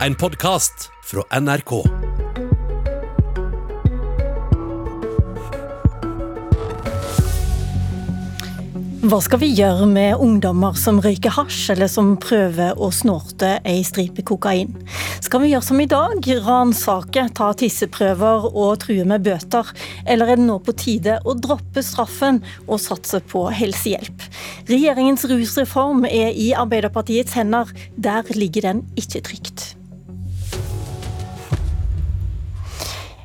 En podkast fra NRK. Hva skal vi gjøre med ungdommer som røyker hasj, eller som prøver å snorte ei stripe kokain? Skal vi gjøre som i dag, ransake, ta tisseprøver og true med bøter? Eller er det nå på tide å droppe straffen og satse på helsehjelp? Regjeringens rusreform er i Arbeiderpartiets hender. Der ligger den ikke trygt.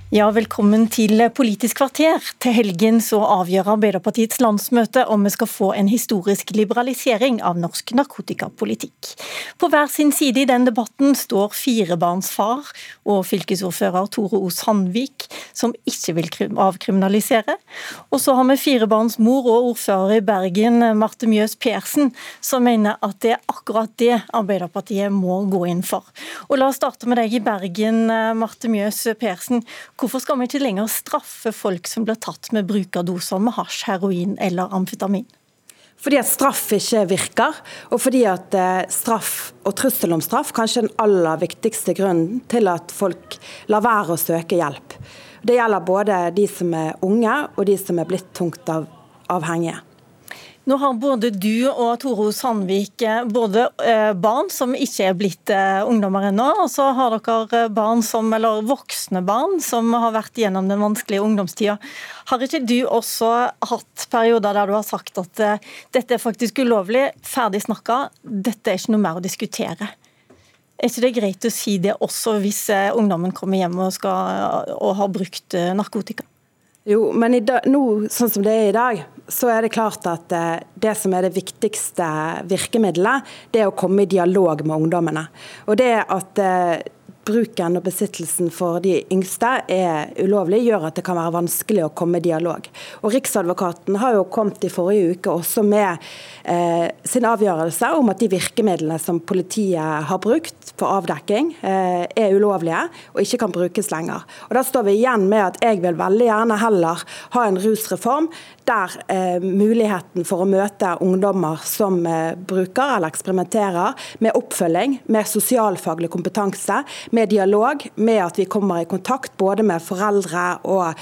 Ja, velkommen til Politisk kvarter. Til helgen så avgjør Arbeiderpartiets landsmøte om vi skal få en historisk liberalisering av norsk narkotikapolitikk. På hver sin side i den debatten står firebarnsfar og fylkesordfører Tore O. Sandvik, som ikke vil avkriminalisere. Og så har vi firebarnsmor og ordfører i Bergen, Marte Mjøs Persen, som mener at det er akkurat det Arbeiderpartiet må gå inn for. Og La oss starte med deg i Bergen, Marte Mjøs Persen. Hvorfor skal vi ikke lenger straffe folk som blir tatt med bruk av doser med hasj, heroin eller amfetamin? Fordi at straff ikke virker, og fordi at eh, straff og trussel om straff kanskje er den aller viktigste grunnen til at folk lar være å søke hjelp. Det gjelder både de som er unge og de som er blitt tungt av, avhengige. Nå har både du og Toro Sandvik eh, både eh, barn som ikke er blitt eh, ungdommer ennå, og så har dere barn som, eller voksne barn som har vært gjennom den vanskelige ungdomstida. Har ikke du også hatt perioder der du har sagt at dette er faktisk ulovlig, ferdig snakka, dette er ikke noe mer å diskutere? Er ikke det greit å si det også hvis ungdommen kommer hjem og, skal, og har brukt narkotika? Jo, men dag, nå, sånn som det er i dag, så er det klart at eh, det som er det viktigste virkemidlet, det er å komme i dialog med ungdommene. Og det at eh, bruken og besittelsen for de yngste er ulovlig, gjør at det kan være vanskelig å komme i dialog. Og Riksadvokaten har jo kommet i forrige uke også med eh, sin avgjørelse om at de virkemidlene som politiet har brukt for avdekking, eh, er ulovlige og ikke kan brukes lenger. Og Da står vi igjen med at jeg vil veldig gjerne heller ha en rusreform der eh, muligheten for å møte ungdommer som eh, bruker eller eksperimenterer, med oppfølging, med sosialfaglig kompetanse, med dialog, med at vi kommer i kontakt både med foreldre og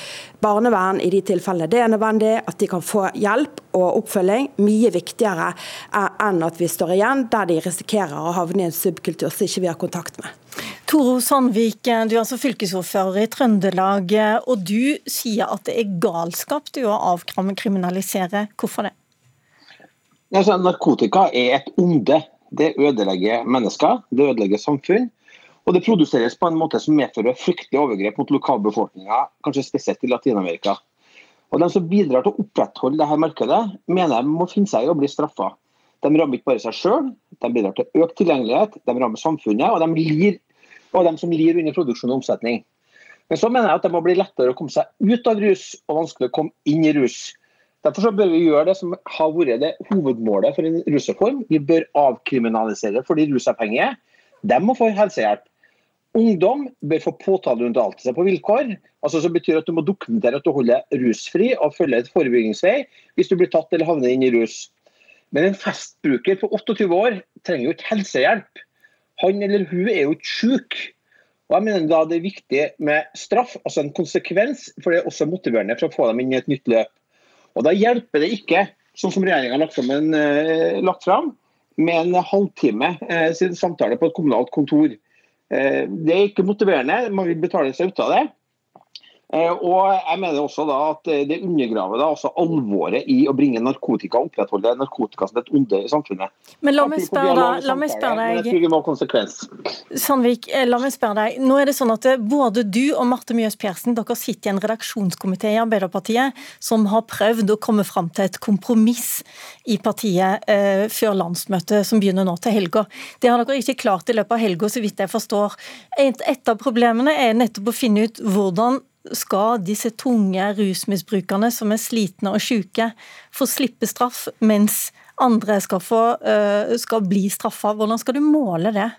barnevern i de tilfellene det er nødvendig, at de kan få hjelp og oppfølging. Mye viktigere enn at vi står igjen der de risikerer å havne i en subkultur som ikke vi har kontakt med. Toro Sandvik, du er altså fylkesordfører i Trøndelag, og du sier at det er galskap du å avkriminalisere. Hvorfor det? Altså, narkotika er et onde. Det ødelegger mennesker, det ødelegger samfunn. Og det produseres på en måte som medfører fryktelige overgrep mot lokalbefolkninga, kanskje spesielt i Latin-Amerika. Og De som bidrar til å opprettholde dette markedet, mener jeg må finne seg i å bli straffa. De rammer ikke bare seg sjøl, de bidrar til økt tilgjengelighet, de rammer samfunnet, og de lir og de som lir under produksjon og omsetning. Men så mener jeg at det må bli lettere å komme seg ut av rus og vanskelig å komme inn i rus. Derfor bør vi gjøre det som har vært det hovedmålet for en rusreform. Vi bør avkriminalisere for de rusavhengige. De må få helsehjelp. Ungdom bør få påtaleunnlatelse på vilkår. altså som betyr at Du må dokumentere at du holder rusfri og følger et forebyggingsvei hvis du blir tatt eller havner inn i rus. Men en festbruker på 28 år trenger jo ikke helsehjelp han eller hun er jo ikke syk. Og jeg mener da Det er viktig med straff, altså en konsekvens, for det er også motiverende for å få dem inn i et nytt løp. Og Da hjelper det ikke, sånn som regjeringa har lagt, en, eh, lagt fram, med en halvtime eh, sin samtale på et kommunalt kontor. Eh, det er ikke motiverende, man vil betale seg ut av det. Eh, og jeg mener også da at Det undergraver da også alvoret i å bringe narkotika og opprettholde narkotika som et onde i samfunnet. Men la meg spørre deg, la meg spørre deg Sandvik, eh, la meg spørre deg. Nå er det sånn at eh, Både du og Marte Mjøs Persen dere sitter i en redaksjonskomité i Arbeiderpartiet som har prøvd å komme fram til et kompromiss i partiet eh, før landsmøtet som begynner nå til helga. Det har dere ikke klart i løpet av helga, så vidt jeg forstår. Et, et av problemene er nettopp å finne ut hvordan skal disse tunge rusmisbrukerne som er slitne og syke, få slippe straff, mens andre skal, få, uh, skal bli straffa? Hvordan skal du måle det?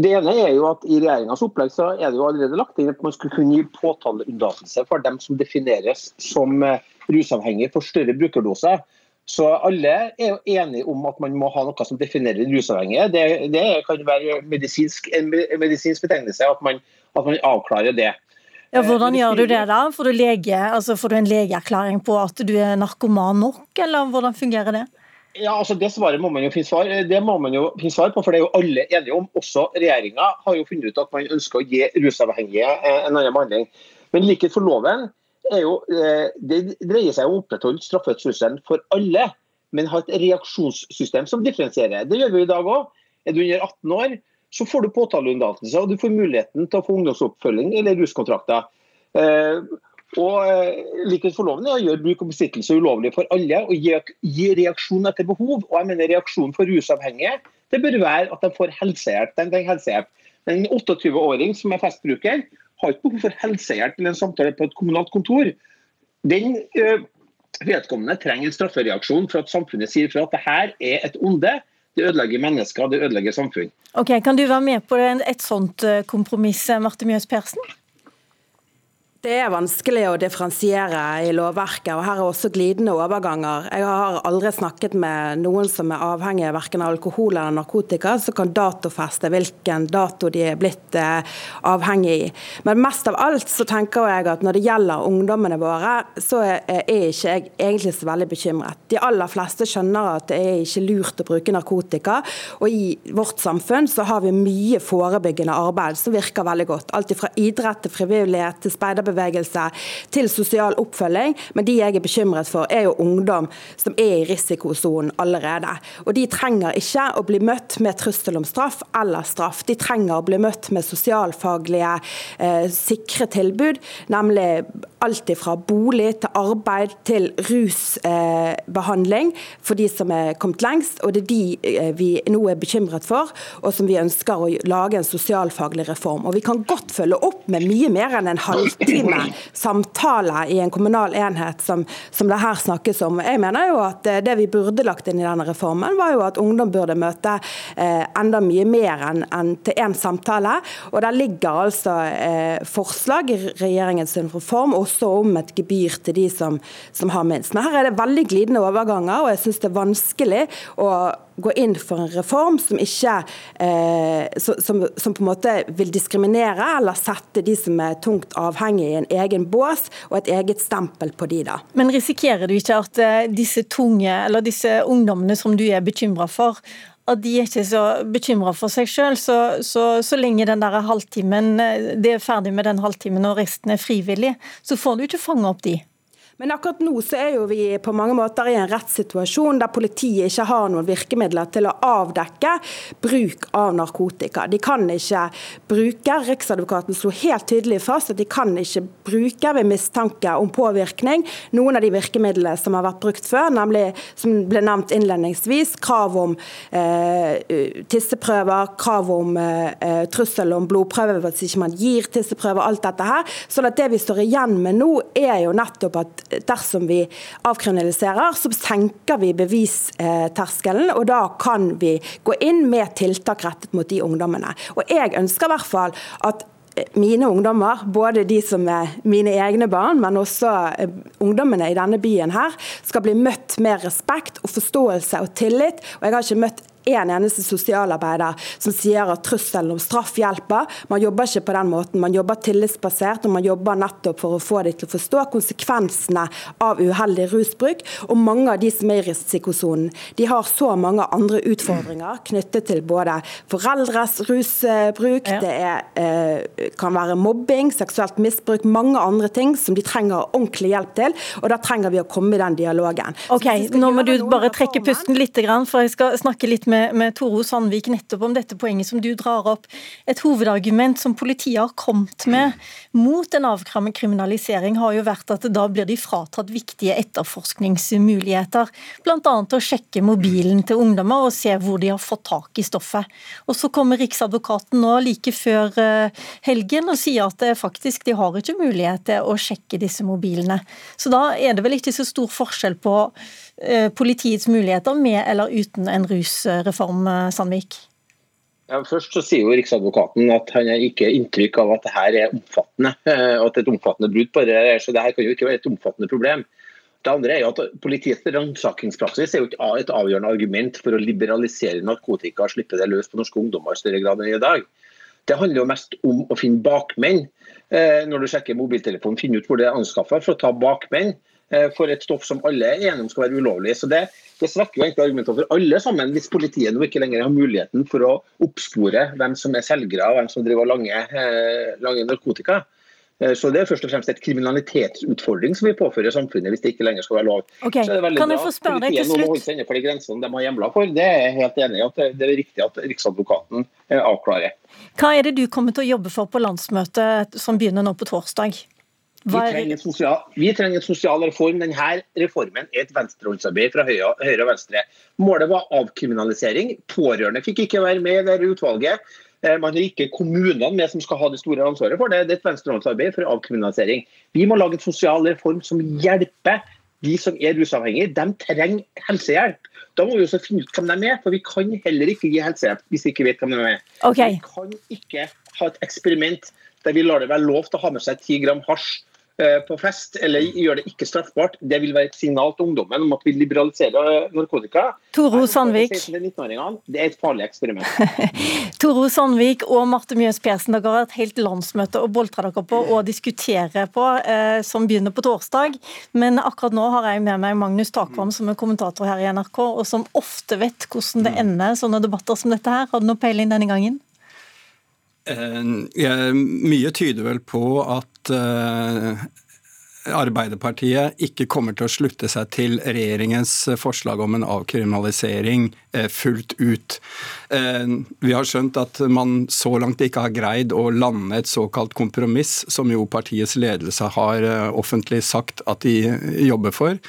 Det ene er jo at I regjeringas opplegg så er det jo allerede lagt inn at man skulle kunne gi påtaleunnlatelse for dem som defineres som eh, rusavhengige for større brukerdoser. Så alle er jo enige om at man må ha noe som definerer rusavhengige. Det, det kan være medisinsk, en medisinsk betegnelse at man, at man avklarer det. Ja, Hvordan gjør du det da? Får du, lege, altså får du en legeerklæring på at du er narkoman nok, eller hvordan fungerer det? Ja, altså Det svaret må man jo finne svar, det må man jo finne svar på, for det er jo alle enige om. Også regjeringa har jo funnet ut at man ønsker å gi rusavhengige en annen behandling. Men likhet for loven jo, eh, det dreier seg om å opprettholde straffetrusselen for alle, men ha et reaksjonssystem som differensierer. Det gjør vi i dag òg. Er du under 18 år, så får du påtaleunnlatelse og du får muligheten til å få ungdomsoppfølging eller ruskontrakter. Eh, og eh, Likhet for loven å gjøre bruk og besittelse ulovlig for alle og gi, reaksjon etter behov. Og jeg mener Reaksjon for rusavhengige det bør være at de får helsehjelp. De trenger helsehjelp. En 28-åring som er festbruker, har ikke behov for helsehjelp eller en samtale på et kommunalt kontor. Den øh, vedkommende trenger en straffereaksjon for at samfunnet sier fra at det her er et onde. Det ødelegger mennesker, det ødelegger samfunn. Ok, Kan du være med på et sånt kompromiss, Marte Mjøs Persen? Det er vanskelig å differensiere i lovverket, og her er også glidende overganger. Jeg har aldri snakket med noen som er avhengig av alkohol eller narkotika, som kan datofeste hvilken dato de er blitt eh, avhengig i. Men mest av alt så tenker jeg at når det gjelder ungdommene våre, så er ikke jeg egentlig så veldig bekymret. De aller fleste skjønner at det er ikke lurt å bruke narkotika, og i vårt samfunn så har vi mye forebyggende arbeid som virker veldig godt. Alt fra idrett til frivillighet til speiderbevegelse bevegelse til sosial oppfølging. Men de jeg er bekymret for, er jo ungdom som er i risikosonen allerede. Og de trenger ikke å bli møtt med trussel om straff eller straff. De trenger å bli møtt med sosialfaglige eh, sikre tilbud, nemlig alt fra bolig til arbeid til rusbehandling eh, for de som er kommet lengst. Og det er de eh, vi nå er bekymret for, og som vi ønsker å lage en sosialfaglig reform. Og vi kan godt følge opp med mye mer enn en halvtime intime samtaler i en kommunal enhet som, som, det her snakkes om. Jeg mener jo at eh, Det vi burde lagt inn i denne reformen, var jo at ungdom burde møte eh, enda mye mer enn en til én samtale. Og Der ligger altså eh, forslag i regjeringens reform også om et gebyr til de som, som har minst. Men her er det veldig glidende overganger, og jeg syns det er vanskelig å gå inn for en reform som ikke eh, som, som, på en måte vil diskriminere eller sette de som er tungt avhengige i en egen bås og et eget stempel på de da. Men risikerer du ikke at eh, disse tunge, eller disse ungdommene som du er bekymra for, at de er ikke så bekymra for seg sjøl. Så, så, så, lenge den der halvtimen, eh, det er ferdig med den halvtimen og resten er frivillig, så får du ikke fange opp de. Men akkurat nå så er jo vi på mange måter i en rettssituasjon der politiet ikke har noen virkemidler til å avdekke bruk av narkotika. De kan ikke bruke, Riksadvokaten slo helt tydelig fast at de kan ikke bruke ved mistanke om påvirkning noen av de virkemidlene som har vært brukt før, nemlig som ble nevnt innledningsvis, krav om eh, tisseprøver, krav om eh, trussel om blodprøver hvis ikke man gir tisseprøver, alt dette her. Så det vi står igjen med nå, er jo nettopp at dersom vi avkriminaliserer, så senker vi bevisterskelen, og da kan vi gå inn med tiltak rettet mot de ungdommene. Og Jeg ønsker i hvert fall at mine ungdommer, både de som er mine egne barn, men også eh, ungdommene i denne byen her, skal bli møtt med respekt og forståelse og tillit. Og jeg har ikke møtt en eneste sosialarbeider som sier at trusselen om straff hjelper. Man jobber ikke på den måten. Man jobber tillitsbasert, og man jobber nettopp for å få dem til å forstå konsekvensene av uheldig rusbruk. Og mange av de som er i risikosonen, de har så mange andre utfordringer knyttet til både foreldres rusbruk, ja. det er, eh, kan være mobbing, seksuelt misbruk, mange andre ting som de trenger ordentlig hjelp til. Og da trenger vi å komme i den dialogen. Ok, Nå må du bare trekke pusten litt, for jeg skal snakke litt med med, med Toro Sandvik nettopp om dette poenget som du drar opp. Et hovedargument som politiet har kommet med mot en avkriminalisering, har jo vært at da blir de fratatt viktige etterforskningsmuligheter. Bl.a. å sjekke mobilen til ungdommer og se hvor de har fått tak i stoffet. Og Så kommer Riksadvokaten nå like før eh, helgen og sier at faktisk de har ikke mulighet til å sjekke disse mobilene. Så da er det vel ikke så stor forskjell på Eh, politiets muligheter med eller uten en rusreform, eh, Sandvik? Ja, først så sier jo Riksadvokaten at han har ikke inntrykk av at dette er omfattende, eh, at et omfattende brudd på det. Så dette kan jo ikke være et omfattende problem. Det andre er jo at Politiets ransakingspraksis er jo ikke et avgjørende argument for å liberalisere narkotika og slippe det løs på norske ungdommer i større grad enn i dag. Det handler jo mest om å finne bakmenn. Eh, når du sjekker mobiltelefonen, finne ut hvor det er anskaffa for å ta bakmenn for et stoff som alle er enige om skal være ulovlig. Så Det, det svekker jo egentlig argumentene for alle sammen, hvis politiet nå ikke lenger har muligheten for å oppspore hvem som er selgere og hvem som driver lange, eh, lange narkotika. Eh, så Det er først og fremst et kriminalitetsutfordring som vi påfører samfunnet hvis det ikke lenger skal være lov. Okay. Så det er kan jeg få spørre deg til slutt? må holde seg innenfor de grensene de har hjemler for. Det er jeg helt enig i at det er riktig at Riksadvokaten eh, avklarer. Hva er det du kommer til å jobbe for på landsmøtet som begynner nå på torsdag? Vi er... trenger, en sosial, vi trenger en sosial reform. Denne reformen er et venstrehåndsarbeid fra høyre, og venstre. Målet var avkriminalisering. Pårørende fikk ikke være med i det utvalget. Eh, Man har ikke kommunene med som skal ha det store ansvaret for det. Det er et venstrehåndsarbeid for avkriminalisering. Vi må lage en sosial reform som hjelper de som er rusavhengige. De trenger helsehjelp. Da må vi også finne ut hvem de er, for vi kan heller ikke gi helsehjelp hvis vi ikke vet hvem de er. Okay. Vi kan ikke ha et eksperiment der vi lar det være lov til å ha med seg 10 gram hasj på fest, eller gjør det ikke straffbart. Det vil være et signal til ungdommen om at vi liberaliserer eh, narkotika. Toro Sandvik. Det er et farlig eksperiment. Toro Sandvik og Marte Mjøs Persen, dere har et helt landsmøte å boltre dere på og diskutere på, eh, som begynner på torsdag. Men akkurat nå har jeg med meg Magnus Takvam, som er kommentator her i NRK, og som ofte vet hvordan det ender sånne debatter som dette her. Har du noe peiling denne gangen? Eh, jeg- Mye tyder vel på at eh, Arbeiderpartiet ikke kommer til å slutte seg til regjeringens forslag om en avkriminalisering eh, fullt ut. Eh, Vi har skjønt at man så langt ikke har greid å lande et såkalt kompromiss, som jo partiets ledelse har offentlig sagt at de jobber for.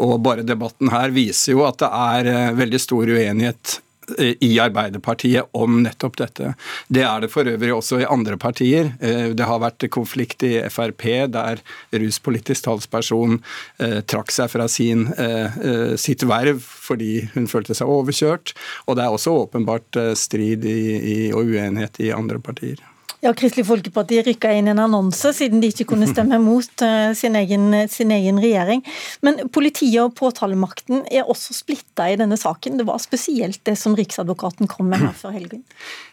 Og bare debatten her viser jo at det er veldig stor uenighet i Arbeiderpartiet om nettopp dette. Det er det for øvrig også i andre partier. Eh, Det har vært konflikt i Frp, der ruspolitisk talsperson eh, trakk seg fra sin, eh, eh, sitt verv fordi hun følte seg overkjørt. Og det er også åpenbart eh, strid i, i, og uenighet i andre partier. Ja, Kristelig Folkeparti rykka inn en annonse siden de ikke kunne stemme mot eh, sin egen, sin egen regjering. Men politiet og påtalemakten er også splitta i denne saken. Det var spesielt det som Riksadvokaten kom med her før helgen.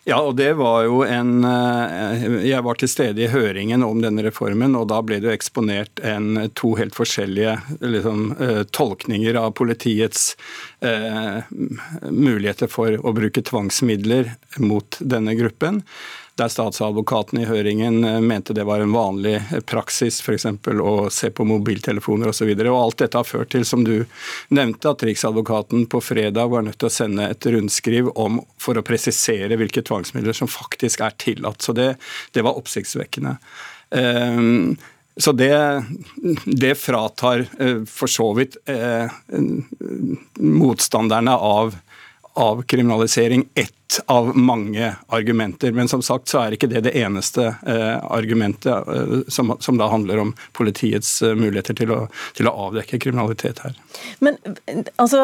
Ja, og det var jo en eh, Jeg var til stede i høringen om denne reformen, og da ble det jo eksponert en, to helt forskjellige liksom, eh, tolkninger av politiets eh, muligheter for å bruke tvangsmidler mot denne gruppen. Der statsadvokaten i høringen eh, mente det var en vanlig praksis, f.eks. å se på mobiltelefoner osv. Alt dette har ført til, som du nevnte, at Riksadvokaten på fredag var nødt til å sende et rundskriv om, for å presisere hvilke tvangsmidler som faktisk er tillatt. Så det, det var oppsiktsvekkende. Um, så det, det fratar eh, for så vidt eh, motstanderne av avkriminalisering ett av mange argumenter. Men som sagt så er ikke det det eneste eh, argumentet eh, som, som, da handler om politiets eh, muligheter til å, til å, avdekke kriminalitet her. Men altså,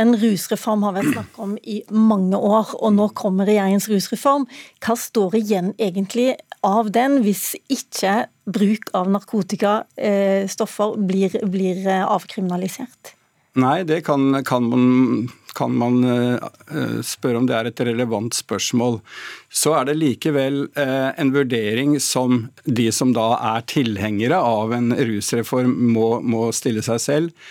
En rusreform har vært snakk om i mange år, og nå kommer regjeringens rusreform. Hva står igjen egentlig av den, hvis ikke bruk av narkotikastoffer blir, blir avkriminalisert? Nei, det kan, kan, man, kan, man, spørre om det er et relevant spørsmål. Så er det likevel en vurdering som de som da er tilhengere av en rusreform må, må stille seg selv.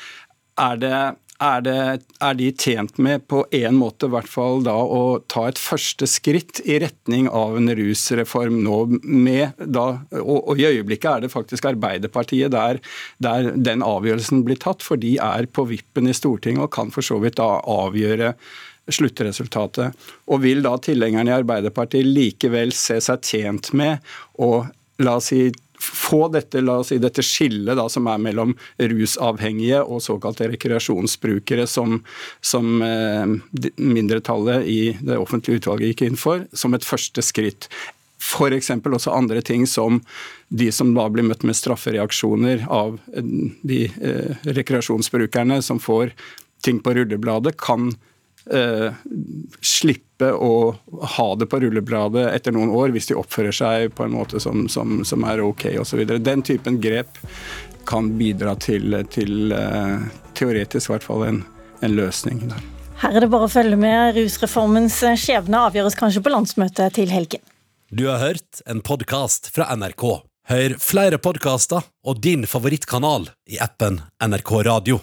Er det er, det, er, de tjent med på en måte i hvert fall da å ta et første skritt i retning av en rusreform nå med da, og, og i øyeblikket er det faktisk Arbeiderpartiet der, der, den avgjørelsen blir tatt, for de er på vippen i Stortinget og kan for så vidt da avgjøre sluttresultatet. Og vil da tilhengerne i Arbeiderpartiet likevel se seg tjent med å la oss si få dette, la oss si, dette skillet da, som er mellom rusavhengige og såkalte rekreasjonsbrukere, som, som eh, mindretallet i det offentlige utvalget gikk inn for, som et første skritt. F.eks. også andre ting som de som da blir møtt med straffereaksjoner av de eh, rekreasjonsbrukerne som får ting på rullebladet, kan eh, slippe å ha det på rullebladet etter noen år hvis de oppfører seg på en måte som, som, som er ok osv. Den typen grep kan bidra til, til eh, teoretisk i hvert fall en, en løsning der. Her er det bare å følge med. Rusreformens skjebne avgjøres kanskje på landsmøtet til helgen. Du har hørt en podkast fra NRK. Hør flere podkaster og din favorittkanal i appen NRK Radio.